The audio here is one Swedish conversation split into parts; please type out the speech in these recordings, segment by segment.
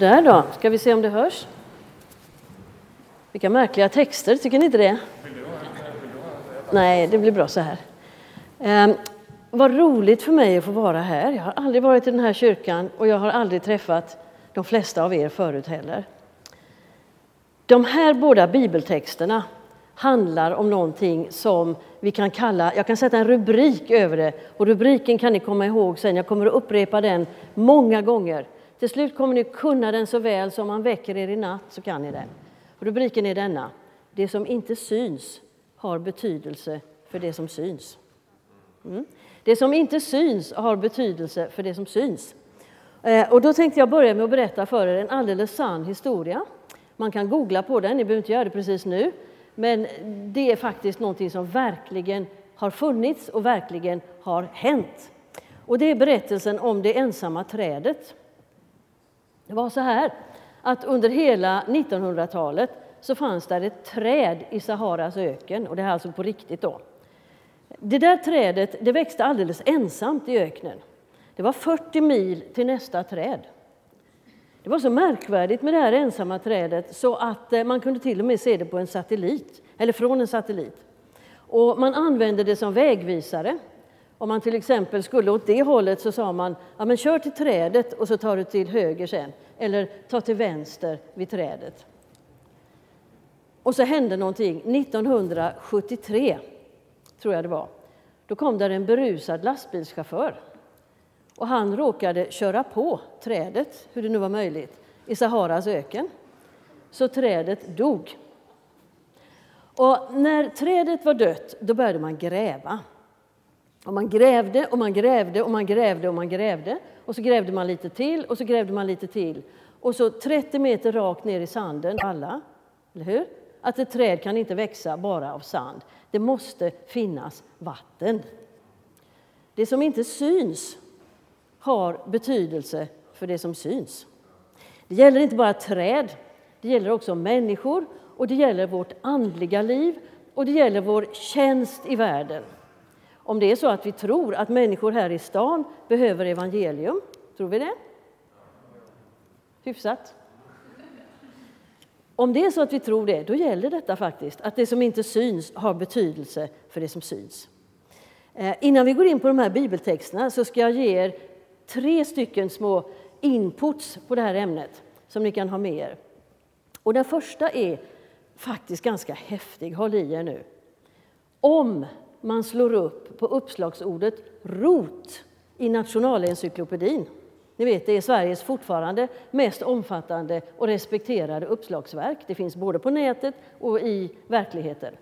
Där då, ska vi se om det hörs. Vilka märkliga texter, tycker ni inte det? Nej, det blir bra så här. Eh, vad roligt för mig att få vara här. Jag har aldrig varit i den här kyrkan och jag har aldrig träffat de flesta av er förut heller. De här båda bibeltexterna handlar om någonting som vi kan kalla, jag kan sätta en rubrik över det och rubriken kan ni komma ihåg sen, jag kommer att upprepa den många gånger. Till slut kommer ni kunna den så väl som man väcker er i natt så kan ni den. Rubriken är denna, det som inte syns har betydelse för det som syns. Mm. Det som inte syns har betydelse för det som syns. Eh, och då tänkte jag börja med att berätta för er en alldeles sann historia. Man kan googla på den, ni behöver inte göra det precis nu. Men det är faktiskt någonting som verkligen har funnits och verkligen har hänt. Och det är berättelsen om det ensamma trädet. Det var så här att under hela 1900-talet så fanns där ett träd i Saharas öken, och det här alltså på riktigt då. Det där trädet det växte alldeles ensamt i öknen. Det var 40 mil till nästa träd. Det var så märkvärdigt med det här ensamma trädet så att eh, man kunde till och med se det på en satellit, eller från en satellit. Och man använde det som vägvisare. Om man till exempel skulle åt det hållet så sa man ja, men kör till trädet och så tar du till höger sen, eller ta till vänster vid trädet. Och så hände någonting 1973, tror jag det var. Då kom där en berusad lastbilschaufför och han råkade köra på trädet, hur det nu var möjligt, i Saharas öken. Så trädet dog. Och när trädet var dött, då började man gräva. Och man grävde och man grävde och man grävde och man grävde. Och så grävde man lite till och så grävde man lite till. Och så 30 meter rakt ner i sanden, alla, eller hur? Att ett träd kan inte växa bara av sand. Det måste finnas vatten. Det som inte syns har betydelse för det som syns. Det gäller inte bara träd, det gäller också människor och det gäller vårt andliga liv och det gäller vår tjänst i världen. Om det är så att vi tror att människor här i stan behöver evangelium, tror vi det? Hyfsat. Om det är så att vi tror det, då gäller detta faktiskt, att det som inte syns har betydelse för det som syns. Eh, innan vi går in på de här bibeltexterna så ska jag ge er tre stycken små inputs på det här ämnet som ni kan ha med er. Och den första är faktiskt ganska häftig, håll i er nu. Om man slår upp på uppslagsordet rot i Nationalencyklopedin, ni vet det är Sveriges fortfarande mest omfattande och respekterade uppslagsverk. Det finns både på nätet och i verkligheten.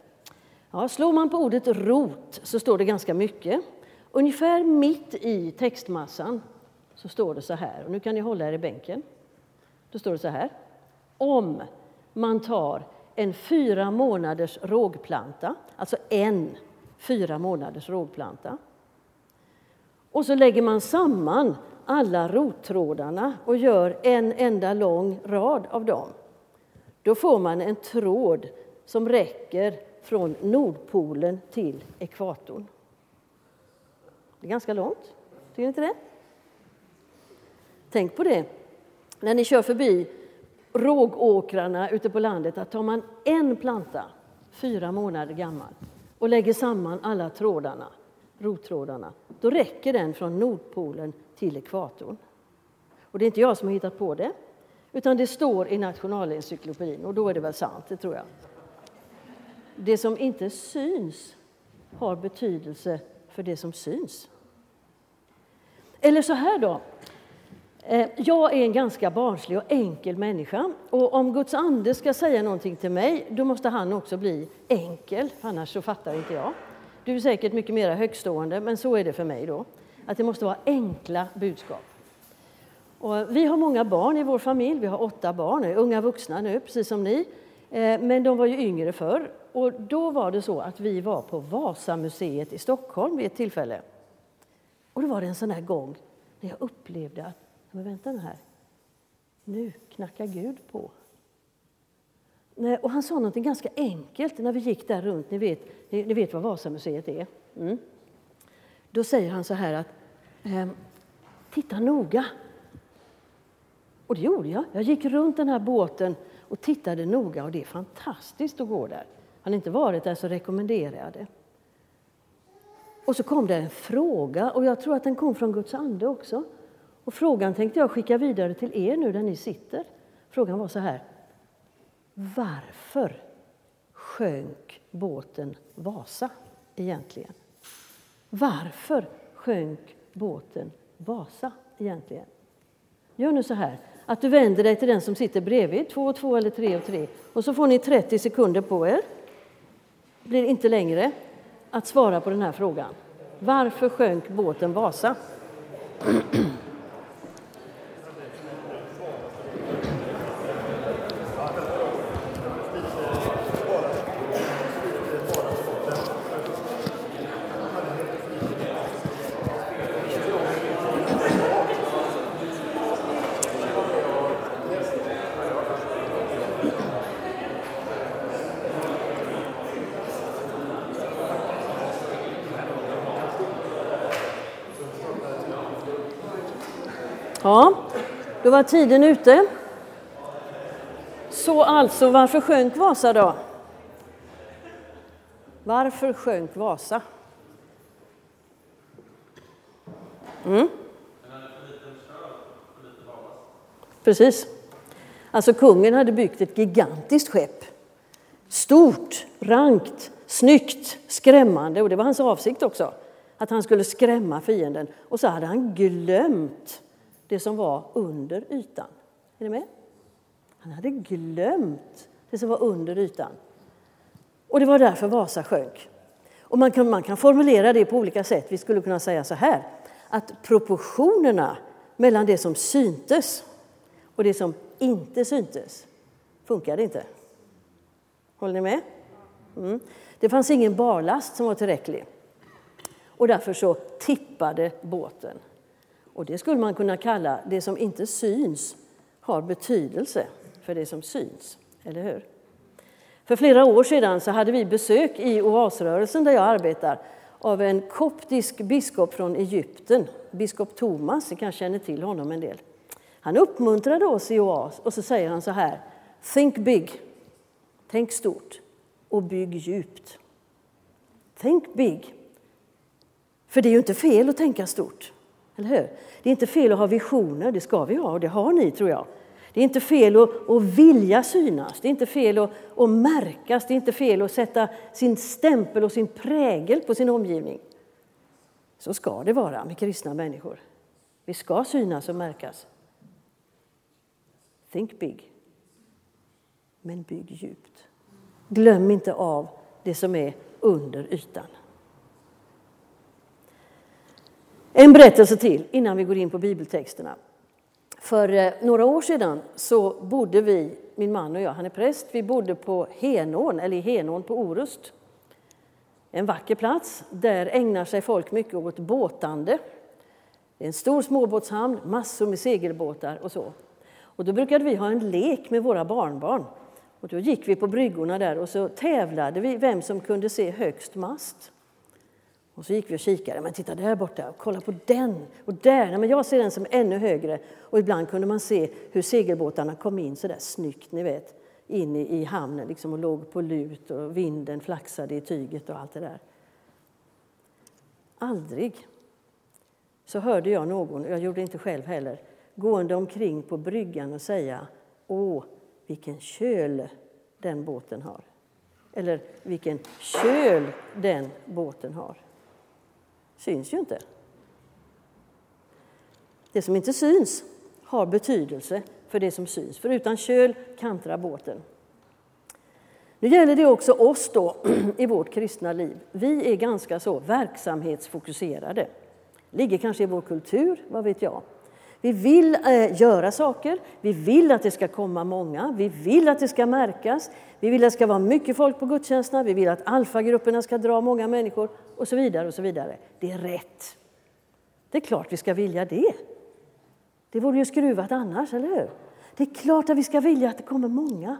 Ja, slår man på ordet rot så står det ganska mycket. Ungefär mitt i textmassan så står det så här, och nu kan ni hålla er i bänken. Då står det så här. Om man tar en fyra månaders rågplanta, alltså en fyra månaders rågplanta, och så lägger man samman alla rottrådarna och gör en enda lång rad av dem. Då får man en tråd som räcker från Nordpolen till ekvatorn. Det är ganska långt, tycker ni inte det? Tänk på det när ni kör förbi rågåkrarna ute på landet att tar man en planta, fyra månader gammal, och lägger samman alla trådarna, rottrådarna, då räcker den från Nordpolen till ekvatorn. Och det är inte jag som har hittat på det, utan det står i Nationalencyklopedin och då är det väl sant, det tror jag. Det som inte syns har betydelse för det som syns. Eller så här då. Eh, jag är en ganska barnslig och enkel människa. Och om Guds ande ska säga någonting till mig, då måste han också bli enkel, annars så fattar inte jag. Du är säkert mycket mer högstående, men så är det för mig då. Att det måste vara enkla budskap. Och vi har många barn i vår familj. Vi har åtta barn, unga vuxna nu, precis som ni. Eh, men de var ju yngre förr. Och då var det så att vi var på Vasamuseet i Stockholm vid ett tillfälle. Och då var det en sån här gång när jag upplevde att men vänta nu här. Nu knackar Gud på. Och han sa något ganska enkelt när vi gick där runt. Ni vet, ni, vet vad Vasamuseet är. Mm. Då säger han så här att ehm, titta noga. Och det gjorde jag. Jag gick runt den här båten och tittade noga och det är fantastiskt att gå där. Har ni inte varit där så rekommenderar jag det. Och så kom det en fråga och jag tror att den kom från Guds ande också. Och frågan tänkte jag skicka vidare till er nu där ni sitter. Frågan var så här. Varför sjönk båten Vasa egentligen? Varför sjönk båten Vasa egentligen? Gör nu så här att du vänder dig till den som sitter bredvid, två och två eller tre och tre. Och så får ni 30 sekunder på er, blir inte längre, att svara på den här frågan. Varför sjönk båten Vasa? Ja, då var tiden ute. Så alltså, varför sjönk Vasa då? Varför sjönk Vasa? Mm. Precis. Alltså kungen hade byggt ett gigantiskt skepp. Stort, rankt, snyggt, skrämmande och det var hans avsikt också. Att han skulle skrämma fienden. Och så hade han glömt det som var under ytan. Är ni med? Han hade glömt det som var under ytan. Och det var därför Vasa sjönk. Och man kan, man kan formulera det på olika sätt. Vi skulle kunna säga så här, att proportionerna mellan det som syntes och det som inte syntes funkade inte. Håller ni med? Mm. Det fanns ingen barlast som var tillräcklig. Och därför så tippade båten. Och det skulle man kunna kalla det som inte syns har betydelse för det som syns, eller hur? För flera år sedan så hade vi besök i oasrörelsen där jag arbetar av en koptisk biskop från Egypten, biskop Thomas, ni kanske känner till honom en del. Han uppmuntrade oss i oas och så säger han så här, think big, tänk stort och bygg djupt. Think big, för det är ju inte fel att tänka stort. Eller hur? Det är inte fel att ha visioner, det ska vi ha och det har ni tror jag. Det är inte fel att, att vilja synas, det är inte fel att, att märkas, det är inte fel att sätta sin stämpel och sin prägel på sin omgivning. Så ska det vara med kristna människor. Vi ska synas och märkas. Think big, men bygg djupt. Glöm inte av det som är under ytan. En berättelse till innan vi går in på bibeltexterna. För eh, några år sedan så bodde vi, min man och jag, han är präst, vi bodde på Henån, eller i Henån på Orust. En vacker plats. Där ägnar sig folk mycket åt båtande. Det är en stor småbåtshamn, massor med segelbåtar och så. Och då brukade vi ha en lek med våra barnbarn. Och då gick vi på bryggorna där och så tävlade vi vem som kunde se högst mast. Och så gick vi och kikade. Men titta där borta, kolla på den och där. Nej, men jag ser den som ännu högre. Och ibland kunde man se hur segelbåtarna kom in så där snyggt, ni vet, in i, i hamnen liksom, och låg på lut och vinden flaxade i tyget och allt det där. Aldrig så hörde jag någon, jag gjorde det inte själv heller, gående omkring på bryggan och säga Åh, vilken köl den båten har. Eller vilken köl den båten har syns ju inte. Det som inte syns har betydelse för det som syns, för utan köl kantrar båten. Nu gäller det också oss då i vårt kristna liv. Vi är ganska så verksamhetsfokuserade. ligger kanske i vår kultur, vad vet jag. Vi vill eh, göra saker, vi vill att det ska komma många, vi vill att det ska märkas, vi vill att det ska vara mycket folk på gudstjänsterna, vi vill att alfagrupperna ska dra många människor och så vidare. och så vidare. Det är rätt. Det är klart vi ska vilja det. Det vore ju skruvat annars, eller hur? Det är klart att vi ska vilja att det kommer många.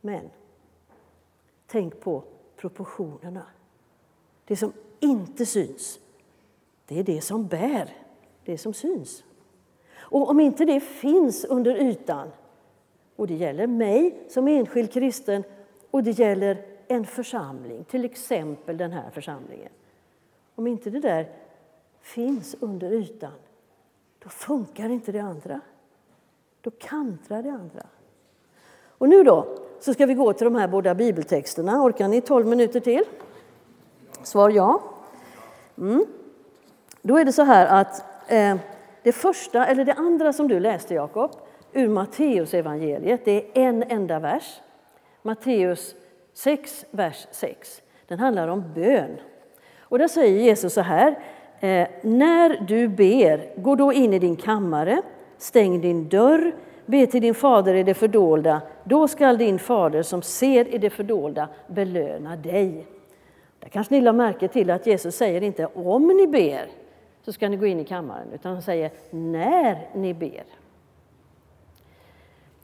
Men tänk på proportionerna. Det som inte syns, det är det som bär det som syns. Och om inte det finns under ytan, och det gäller mig som enskild kristen och det gäller en församling, till exempel den här församlingen. Om inte det där finns under ytan, då funkar inte det andra. Då kantrar det andra. Och nu då, så ska vi gå till de här båda bibeltexterna. Orkar ni 12 minuter till? Svar ja. Mm. Då är det så här att Eh, det första, eller det andra som du läste Jakob, ur Matteus evangeliet, det är en enda vers. Matteus 6, vers 6. Den handlar om bön. Och där säger Jesus så här. Eh, När du ber, gå då in i din kammare, stäng din dörr, be till din fader i det fördolda. Då skall din fader som ser i det fördolda belöna dig. Där kanske ni lade märke till att Jesus säger inte om ni ber så ska ni gå in i kammaren, utan han säger när ni ber.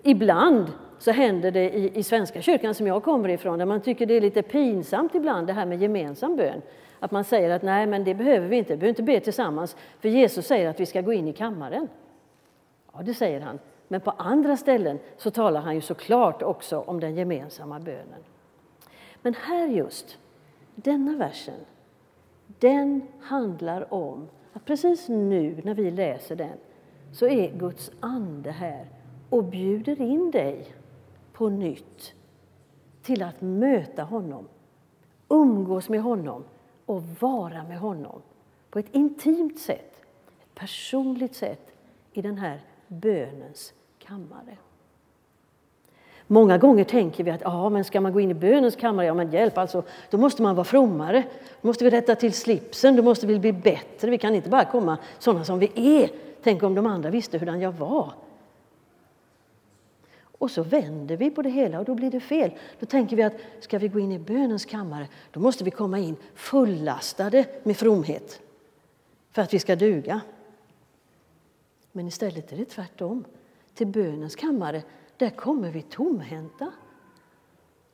Ibland så händer det i, i Svenska kyrkan som jag kommer ifrån, där man tycker det är lite pinsamt ibland det här med gemensam bön. Att man säger att nej, men det behöver vi inte, vi behöver inte be tillsammans, för Jesus säger att vi ska gå in i kammaren. Ja, det säger han. Men på andra ställen så talar han ju såklart också om den gemensamma bönen. Men här just, denna versen, den handlar om att precis nu när vi läser den så är Guds ande här och bjuder in dig på nytt till att möta honom, umgås med honom och vara med honom på ett intimt sätt, ett personligt sätt i den här bönens kammare. Många gånger tänker vi att ja, men ska man gå in i bönens kammare, ja men hjälp, alltså, då måste man vara frommare. Då måste vi rätta till slipsen, då måste vi bli bättre. Vi kan inte bara komma sådana som vi är. Tänk om de andra visste hurdan jag var. Och så vänder vi på det hela och då blir det fel. Då tänker vi att ska vi gå in i bönens kammare, då måste vi komma in fullastade med fromhet för att vi ska duga. Men istället är det tvärtom. Till bönens kammare, där kommer vi tomhänta.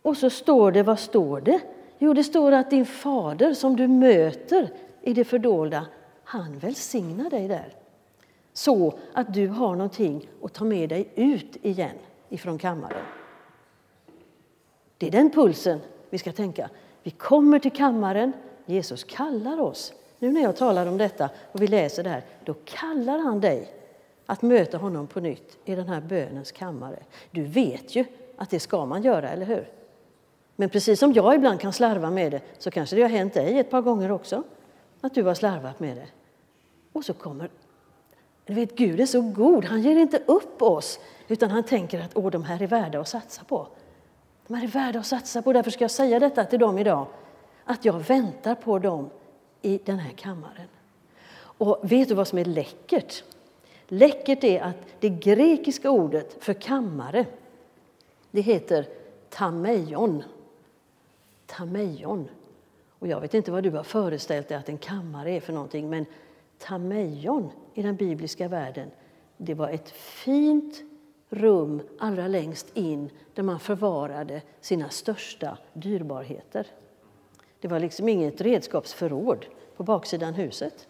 Och så står det, vad står det? Jo, det står att din fader som du möter i det fördolda, han välsignar dig där. Så att du har någonting att ta med dig ut igen ifrån kammaren. Det är den pulsen vi ska tänka. Vi kommer till kammaren, Jesus kallar oss. Nu när jag talar om detta och vi läser det här, då kallar han dig att möta honom på nytt i den här bönens kammare. Du vet ju att det ska man göra, eller hur? Men precis som jag ibland kan slarva med det så kanske det har hänt dig ett par gånger också, att du har slarvat med det. Och så kommer... Du vet, Gud är så god, han ger inte upp oss utan han tänker att Åh, de här är värda att satsa på. De här är värda att satsa på, därför ska jag säga detta till dem idag. Att jag väntar på dem i den här kammaren. Och vet du vad som är läckert? Läckert är att det grekiska ordet för kammare, det heter tameion. Tameion. Och jag vet inte vad du har föreställt dig att en kammare är för någonting, men tameion i den bibliska världen, det var ett fint rum allra längst in där man förvarade sina största dyrbarheter. Det var liksom inget redskapsförråd på baksidan huset.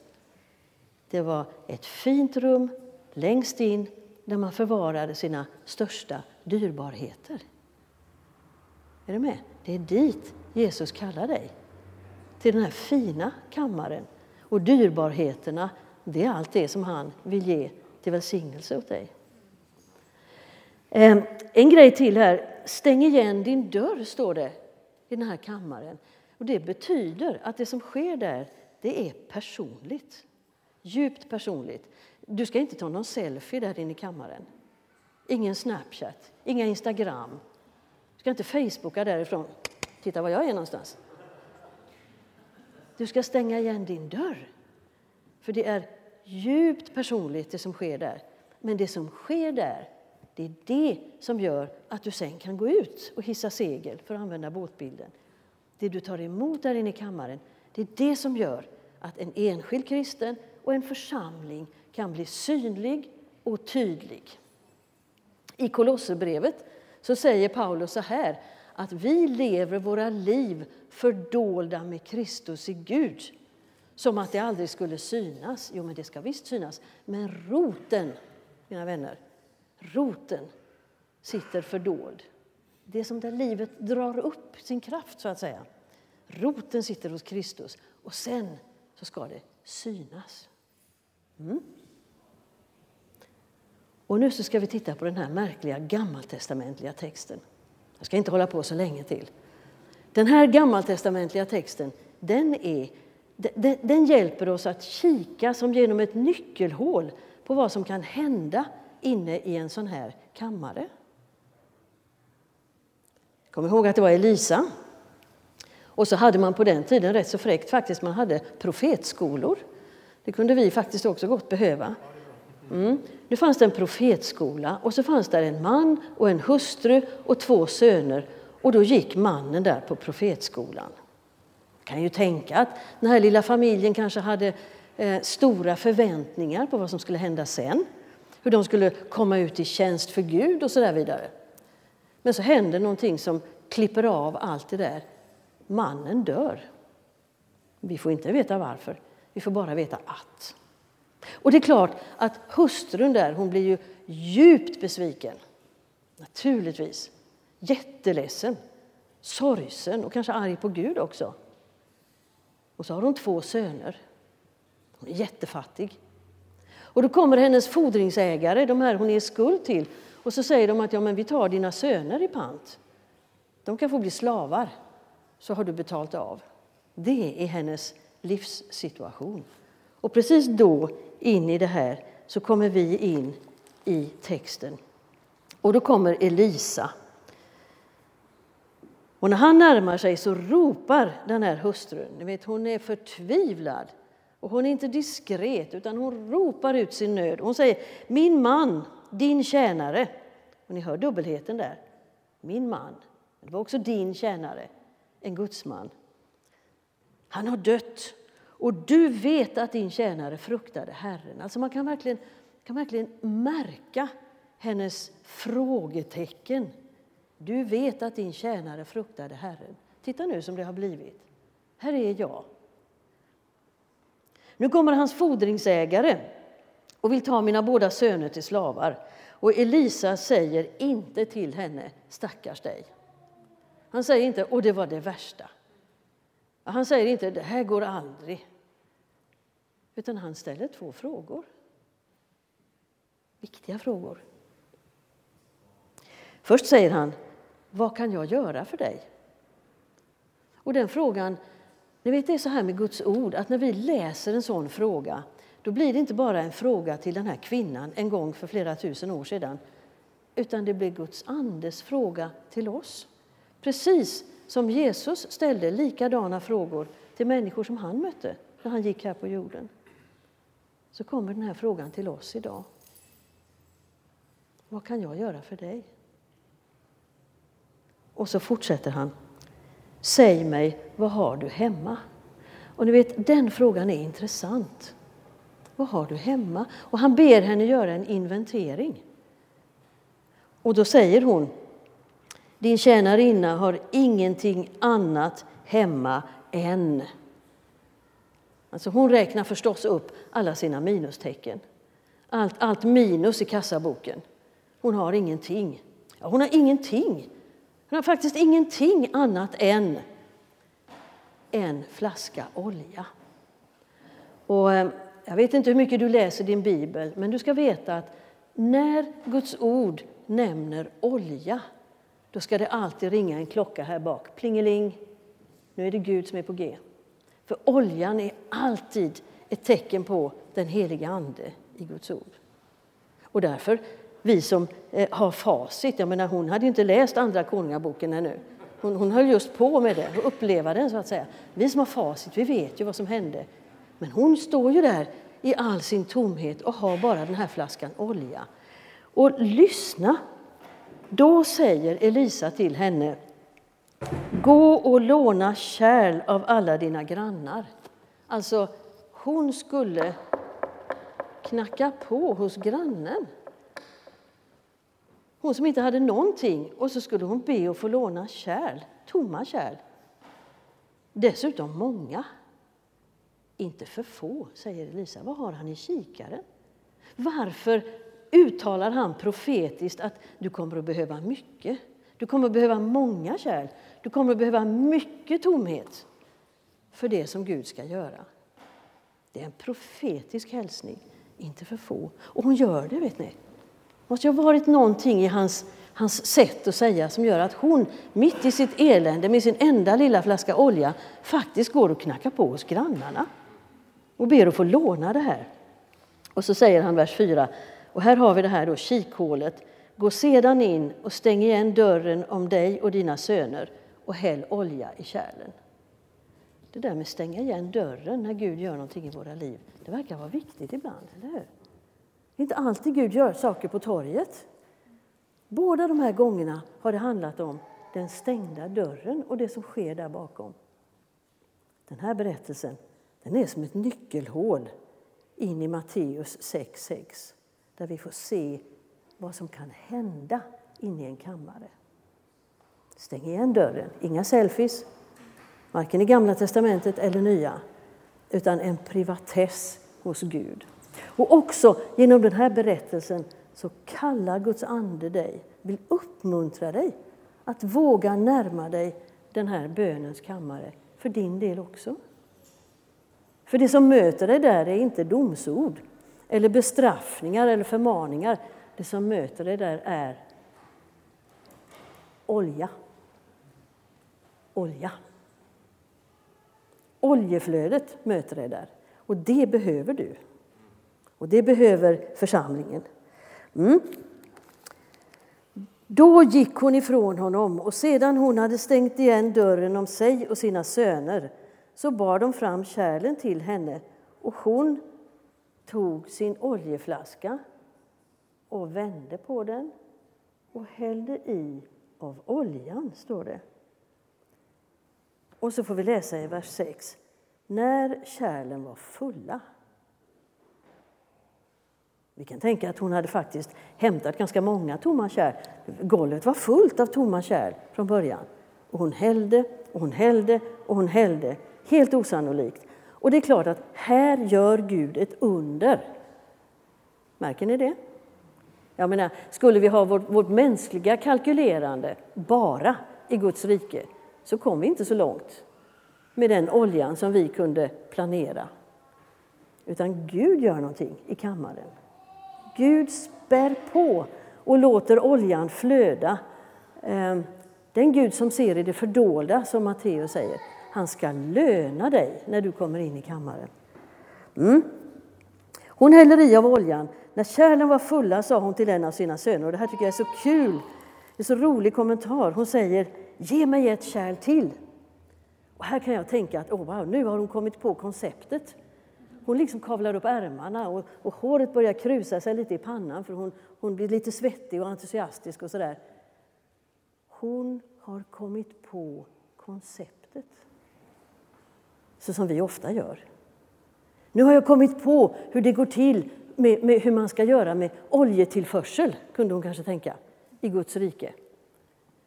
Det var ett fint rum längst in där man förvarade sina största dyrbarheter. Är du med? Det är dit Jesus kallar dig. Till den här fina kammaren. Och dyrbarheterna, det är allt det som han vill ge till välsignelse åt dig. Ehm, en grej till här. Stäng igen din dörr, står det i den här kammaren. Och det betyder att det som sker där, det är personligt. Djupt personligt. Du ska inte ta någon selfie där inne i kammaren. Ingen Snapchat, inga Instagram. Du ska inte Facebooka därifrån. Titta var jag är någonstans. Du ska stänga igen din dörr. För det är djupt personligt det som sker där. Men det som sker där, det är det som gör att du sen kan gå ut och hissa segel, för att använda båtbilden. Det du tar emot där inne i kammaren, det är det som gör att en enskild kristen och en församling kan bli synlig och tydlig. I Kolosserbrevet så säger Paulus så här att vi lever våra liv fördolda med Kristus i Gud som att det aldrig skulle synas. Jo, men det ska visst synas. Men roten mina vänner. Roten sitter fördold. Det är som där livet drar upp sin kraft, så att säga. Roten sitter hos Kristus och sen så ska det synas. Mm. Och nu så ska vi titta på den här märkliga gammaltestamentliga texten. Jag ska inte hålla på så länge till. Den här gammaltestamentliga texten den, är, den, den hjälper oss att kika som genom ett nyckelhål på vad som kan hända inne i en sån här kammare. Kom ihåg att det var Elisa. Och så hade man på den tiden rätt så fräckt faktiskt, man hade profetskolor. Det kunde vi faktiskt också gott behöva. Mm. Nu fanns det en profetskola och så fanns där en man och en hustru och två söner och då gick mannen där på profetskolan. kan ju tänka att den här lilla familjen kanske hade eh, stora förväntningar på vad som skulle hända sen. Hur de skulle komma ut i tjänst för Gud och så där vidare. Men så händer någonting som klipper av allt det där. Mannen dör. Vi får inte veta varför, vi får bara veta att. Och det är klart att hustrun där, hon blir ju djupt besviken. Naturligtvis. Jätteledsen, sorgsen och kanske arg på Gud också. Och så har hon två söner. Hon är jättefattig. Och då kommer hennes fordringsägare, de här hon är skuld till, och så säger de att ja, men vi tar dina söner i pant. De kan få bli slavar, så har du betalt av. Det är hennes livssituation. Och precis då, in i det här, så kommer vi in i texten. Och då kommer Elisa. Och när han närmar sig så ropar den här hustrun. Ni vet, hon är förtvivlad. Och hon är inte diskret, utan hon ropar ut sin nöd. Hon säger Min man, din tjänare. Och ni hör dubbelheten där. Min man. Det var också din tjänare, en gudsman. Han har dött och du vet att din tjänare fruktade Herren. Alltså man kan verkligen, kan verkligen märka hennes frågetecken. Du vet att din tjänare fruktade Herren. Titta nu som det har blivit. Här är jag. Nu kommer hans fordringsägare och vill ta mina båda söner till slavar. Och Elisa säger inte till henne, stackars dig. Han säger inte, och det var det värsta. Han säger inte det här går aldrig. Utan han ställer två frågor. Viktiga frågor. Först säger han, vad kan jag göra för dig? Och den frågan, ni vet det är så här med Guds ord, att när vi läser en sån fråga, då blir det inte bara en fråga till den här kvinnan en gång för flera tusen år sedan, utan det blir Guds andes fråga till oss. Precis som Jesus ställde likadana frågor till människor som han mötte när han gick här på jorden. Så kommer den här frågan till oss idag. Vad kan jag göra för dig? Och så fortsätter han. Säg mig, vad har du hemma? Och ni vet, den frågan är intressant. Vad har du hemma? Och han ber henne göra en inventering. Och då säger hon din tjänarinna har ingenting annat hemma än... Alltså hon räknar förstås upp alla sina minustecken. Allt, allt minus i kassaboken. Hon har ingenting. Ja, hon har ingenting. Hon har faktiskt ingenting annat än en flaska olja. Och eh, jag vet inte hur mycket du läser din bibel, men du ska veta att när Guds ord nämner olja då ska det alltid ringa en klocka här bak. Plingeling, nu är det Gud som är på G. För oljan är alltid ett tecken på den heliga Ande i Guds ord. Och därför, vi som eh, har facit, jag menar hon hade inte läst Andra Konungaboken ännu. Hon, hon höll just på med det, och uppleva den så att säga. Vi som har facit, vi vet ju vad som hände. Men hon står ju där i all sin tomhet och har bara den här flaskan olja. Och lyssna då säger Elisa till henne Gå och låna kärl av alla dina grannar. Alltså, hon skulle knacka på hos grannen. Hon som inte hade någonting, och så skulle hon be att få låna kärl, tomma kärl. Dessutom många. Inte för få, säger Elisa. Vad har han i kikaren? Varför uttalar han profetiskt att du kommer att behöva mycket. Du kommer att behöva många kärl. Du kommer att behöva mycket tomhet för det som Gud ska göra. Det är en profetisk hälsning, inte för få. Och hon gör det, vet ni. Det måste ha varit någonting i hans, hans sätt att säga som gör att hon mitt i sitt elände med sin enda lilla flaska olja faktiskt går och knackar på hos grannarna och ber att få låna det här. Och så säger han vers 4, och här har vi det här då, kikhålet. Gå sedan in och stäng igen dörren om dig och dina söner och häll olja i kärlen. Det där med stänga igen dörren när Gud gör någonting i våra liv, det verkar vara viktigt ibland, eller hur? Det är inte alltid Gud gör saker på torget. Båda de här gångerna har det handlat om den stängda dörren och det som sker där bakom. Den här berättelsen den är som ett nyckelhål in i Matteus 6.6 där vi får se vad som kan hända inne i en kammare. Stäng igen dörren, inga selfies, varken i Gamla testamentet eller Nya, utan en privatess hos Gud. Och också genom den här berättelsen så kallar Guds ande dig, vill uppmuntra dig att våga närma dig den här bönens kammare för din del också. För det som möter dig där är inte domsord eller bestraffningar eller förmaningar. Det som möter dig där är olja. Olja. Oljeflödet möter dig där. Och det behöver du. Och det behöver församlingen. Mm. Då gick hon ifrån honom och sedan hon hade stängt igen dörren om sig och sina söner så bar de fram kärlen till henne och hon tog sin oljeflaska och vände på den och hällde i av oljan, står det. Och så får vi läsa i vers 6. När kärlen var fulla. Vi kan tänka att hon hade faktiskt hämtat ganska många tomma kärl. Golvet var fullt av tomma kärl från början. Och hon hällde och hon hällde och hon hällde Helt osannolikt. Och det är klart att här gör Gud ett under. Märker ni det? Jag menar, skulle vi ha vårt, vårt mänskliga kalkylerande bara i Guds rike så kom vi inte så långt med den oljan som vi kunde planera. Utan Gud gör någonting i kammaren. Gud spär på och låter oljan flöda. Ehm, den Gud som ser i det fördolda, som Matteus säger, han ska löna dig när du kommer in i kammaren. Mm. Hon häller i av oljan. När kärlen var fulla sa hon till en av sina söner, och det här tycker jag är så kul, det är så rolig kommentar. Hon säger, ge mig ett kärl till. Och här kan jag tänka att oh, wow, nu har hon kommit på konceptet. Hon liksom kavlar upp ärmarna och, och håret börjar krusa sig lite i pannan för hon, hon blir lite svettig och entusiastisk och sådär. Hon har kommit på konceptet så som vi ofta gör. Nu har jag kommit på hur det går till med, med, hur man ska göra med oljetillförsel, kunde hon kanske tänka, i Guds rike.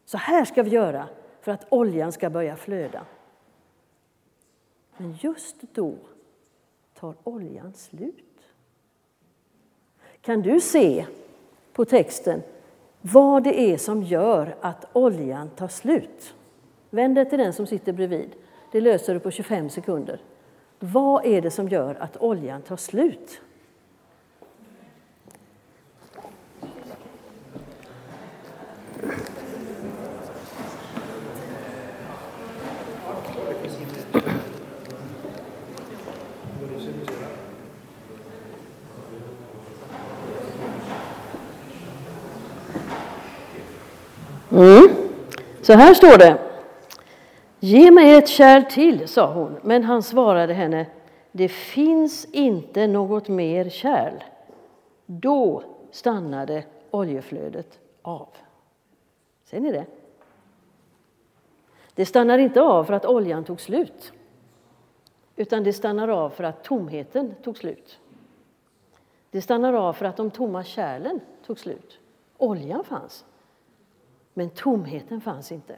Så här ska vi göra för att oljan ska börja flöda. Men just då tar oljan slut. Kan du se på texten vad det är som gör att oljan tar slut? Vänd dig till den som sitter bredvid. Det löser du på 25 sekunder. Vad är det som gör att oljan tar slut? Mm. Så här står det. Ge mig ett kärl till, sa hon, men han svarade henne, det finns inte något mer kärl. Då stannade oljeflödet av. Ser ni det? Det stannar inte av för att oljan tog slut, utan det stannar av för att tomheten tog slut. Det stannar av för att de tomma kärlen tog slut. Oljan fanns, men tomheten fanns inte.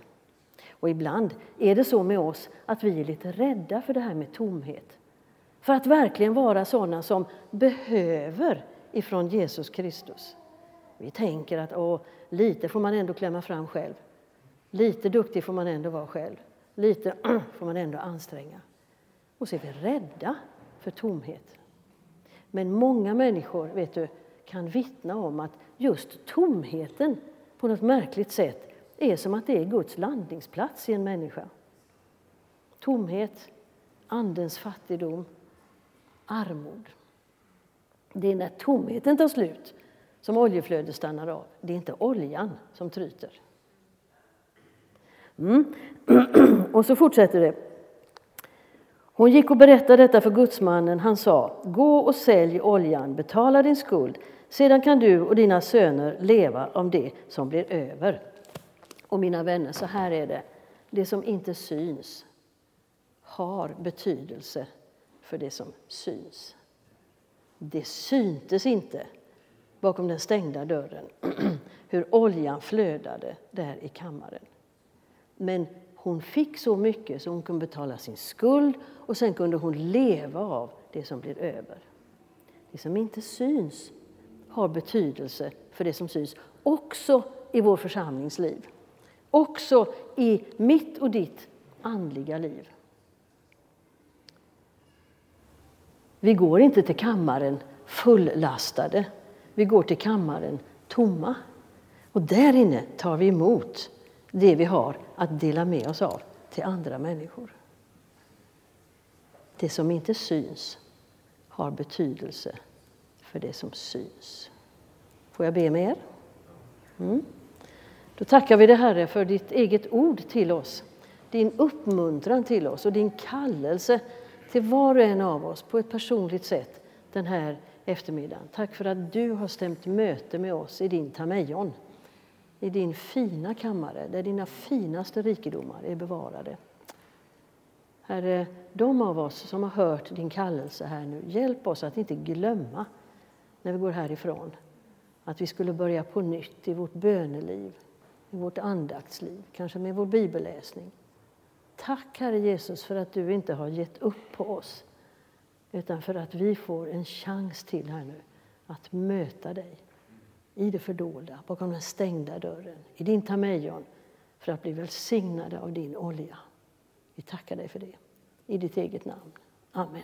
Och ibland är det så med oss att vi är lite rädda för det här med tomhet. För att verkligen vara sådana som behöver ifrån Jesus Kristus. Vi tänker att åh, lite får man ändå klämma fram själv. Lite duktig får man ändå vara själv. Lite får man ändå anstränga. Och så är vi rädda för tomhet. Men många människor vet du, kan vittna om att just tomheten på något märkligt sätt är som att det är Guds landningsplats i en människa. Tomhet, Andens fattigdom, armod. Det är när tomheten tar slut som oljeflödet stannar av. Det är inte oljan som tryter. Mm. och så fortsätter det. Hon gick och berättade detta för gudsmannen. Han sa, gå och sälj oljan, betala din skuld. Sedan kan du och dina söner leva om det som blir över. Och mina vänner, så här är det. Det som inte syns har betydelse för det som syns. Det syntes inte bakom den stängda dörren hur oljan flödade där i kammaren. Men hon fick så mycket så hon kunde betala sin skuld och sen kunde hon leva av det som blir över. Det som inte syns har betydelse för det som syns, också i vår församlingsliv. Också i mitt och ditt andliga liv. Vi går inte till kammaren fullastade. Vi går till kammaren tomma. Och där inne tar vi emot det vi har att dela med oss av till andra människor. Det som inte syns har betydelse för det som syns. Får jag be med er? Mm. Då tackar vi dig Herre för ditt eget ord till oss, din uppmuntran till oss och din kallelse till var och en av oss på ett personligt sätt den här eftermiddagen. Tack för att du har stämt möte med oss i din Tamejon, i din fina kammare där dina finaste rikedomar är bevarade. Herre, de av oss som har hört din kallelse här nu, hjälp oss att inte glömma när vi går härifrån att vi skulle börja på nytt i vårt böneliv, i vårt andaktsliv, kanske med vår bibelläsning. Tack Herre Jesus för att du inte har gett upp på oss utan för att vi får en chans till här nu att möta dig i det fördolda, bakom den stängda dörren, i din tamejon för att bli välsignade av din olja. Vi tackar dig för det. I ditt eget namn. Amen.